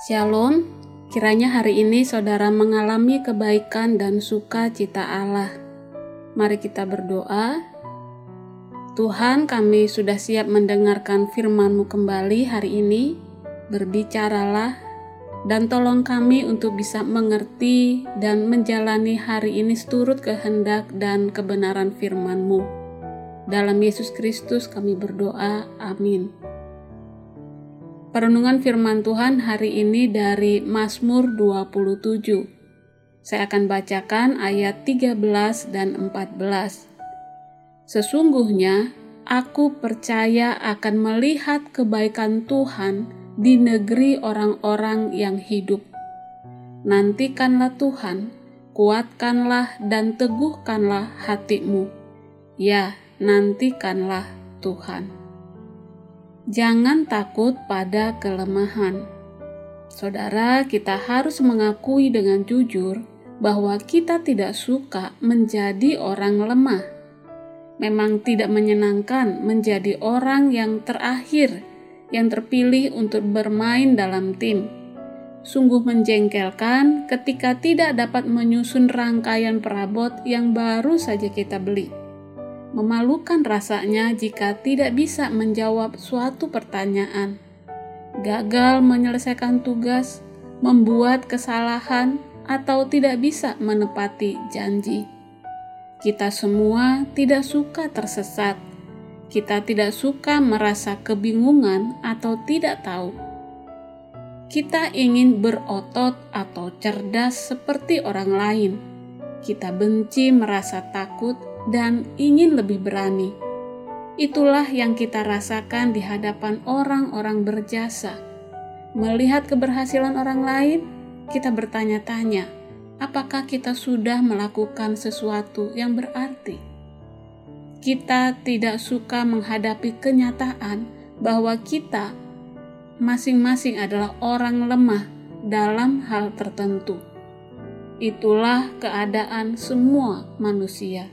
Shalom, kiranya hari ini saudara mengalami kebaikan dan sukacita Allah. Mari kita berdoa. Tuhan, kami sudah siap mendengarkan firman-Mu kembali hari ini. Berbicaralah dan tolong kami untuk bisa mengerti dan menjalani hari ini seturut kehendak dan kebenaran firman-Mu. Dalam Yesus Kristus kami berdoa. Amin. Perenungan firman Tuhan hari ini dari Mazmur 27. Saya akan bacakan ayat 13 dan 14. Sesungguhnya aku percaya akan melihat kebaikan Tuhan di negeri orang-orang yang hidup. Nantikanlah Tuhan, kuatkanlah dan teguhkanlah hatimu. Ya, nantikanlah Tuhan. Jangan takut pada kelemahan. Saudara, kita harus mengakui dengan jujur bahwa kita tidak suka menjadi orang lemah. Memang tidak menyenangkan menjadi orang yang terakhir yang terpilih untuk bermain dalam tim. Sungguh menjengkelkan ketika tidak dapat menyusun rangkaian perabot yang baru saja kita beli. Memalukan rasanya jika tidak bisa menjawab suatu pertanyaan, gagal menyelesaikan tugas, membuat kesalahan, atau tidak bisa menepati janji. Kita semua tidak suka tersesat. Kita tidak suka merasa kebingungan atau tidak tahu. Kita ingin berotot atau cerdas seperti orang lain. Kita benci merasa takut dan ingin lebih berani. Itulah yang kita rasakan di hadapan orang-orang berjasa. Melihat keberhasilan orang lain, kita bertanya-tanya, apakah kita sudah melakukan sesuatu yang berarti? Kita tidak suka menghadapi kenyataan bahwa kita masing-masing adalah orang lemah dalam hal tertentu. Itulah keadaan semua manusia.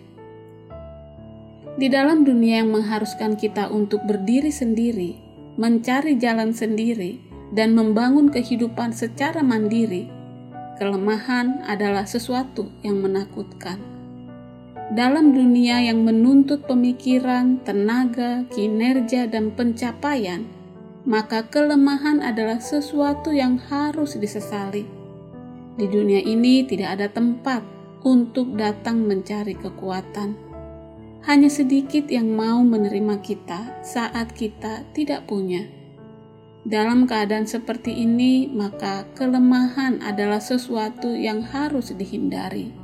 Di dalam dunia yang mengharuskan kita untuk berdiri sendiri, mencari jalan sendiri, dan membangun kehidupan secara mandiri, kelemahan adalah sesuatu yang menakutkan. Dalam dunia yang menuntut pemikiran, tenaga, kinerja, dan pencapaian, maka kelemahan adalah sesuatu yang harus disesali. Di dunia ini tidak ada tempat untuk datang mencari kekuatan hanya sedikit yang mau menerima kita saat kita tidak punya. Dalam keadaan seperti ini, maka kelemahan adalah sesuatu yang harus dihindari.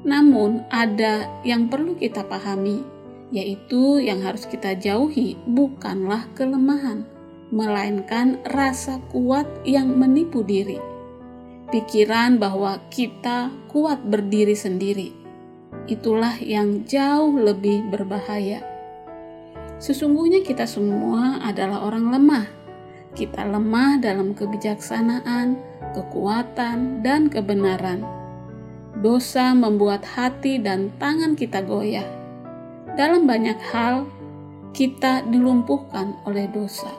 Namun, ada yang perlu kita pahami, yaitu yang harus kita jauhi bukanlah kelemahan, melainkan rasa kuat yang menipu diri. Pikiran bahwa kita kuat berdiri sendiri itulah yang jauh lebih berbahaya. Sesungguhnya kita semua adalah orang lemah. Kita lemah dalam kebijaksanaan, kekuatan, dan kebenaran. Dosa membuat hati dan tangan kita goyah. Dalam banyak hal, kita dilumpuhkan oleh dosa.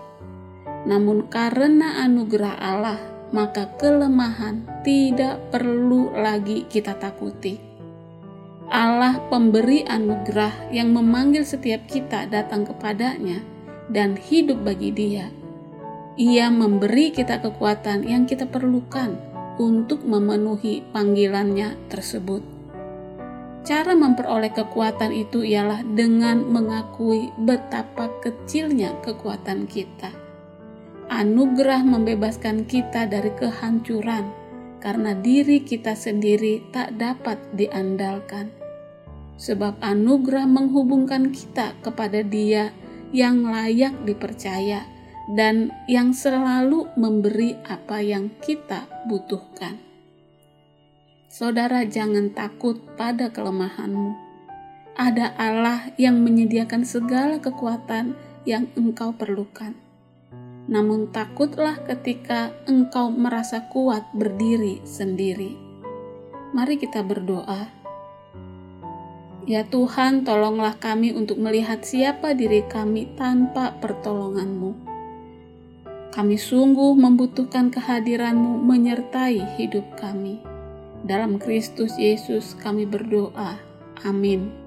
Namun, karena anugerah Allah, maka kelemahan tidak perlu lagi kita takuti Allah pemberi anugerah yang memanggil setiap kita datang kepadanya dan hidup bagi dia. Ia memberi kita kekuatan yang kita perlukan untuk memenuhi panggilannya tersebut. Cara memperoleh kekuatan itu ialah dengan mengakui betapa kecilnya kekuatan kita. Anugerah membebaskan kita dari kehancuran karena diri kita sendiri tak dapat diandalkan sebab anugerah menghubungkan kita kepada Dia yang layak dipercaya dan yang selalu memberi apa yang kita butuhkan. Saudara, jangan takut pada kelemahanmu. Ada Allah yang menyediakan segala kekuatan yang engkau perlukan. Namun, takutlah ketika engkau merasa kuat berdiri sendiri. Mari kita berdoa Ya Tuhan, tolonglah kami untuk melihat siapa diri kami tanpa pertolonganmu. Kami sungguh membutuhkan kehadiran-Mu menyertai hidup kami. Dalam Kristus Yesus kami berdoa. Amin.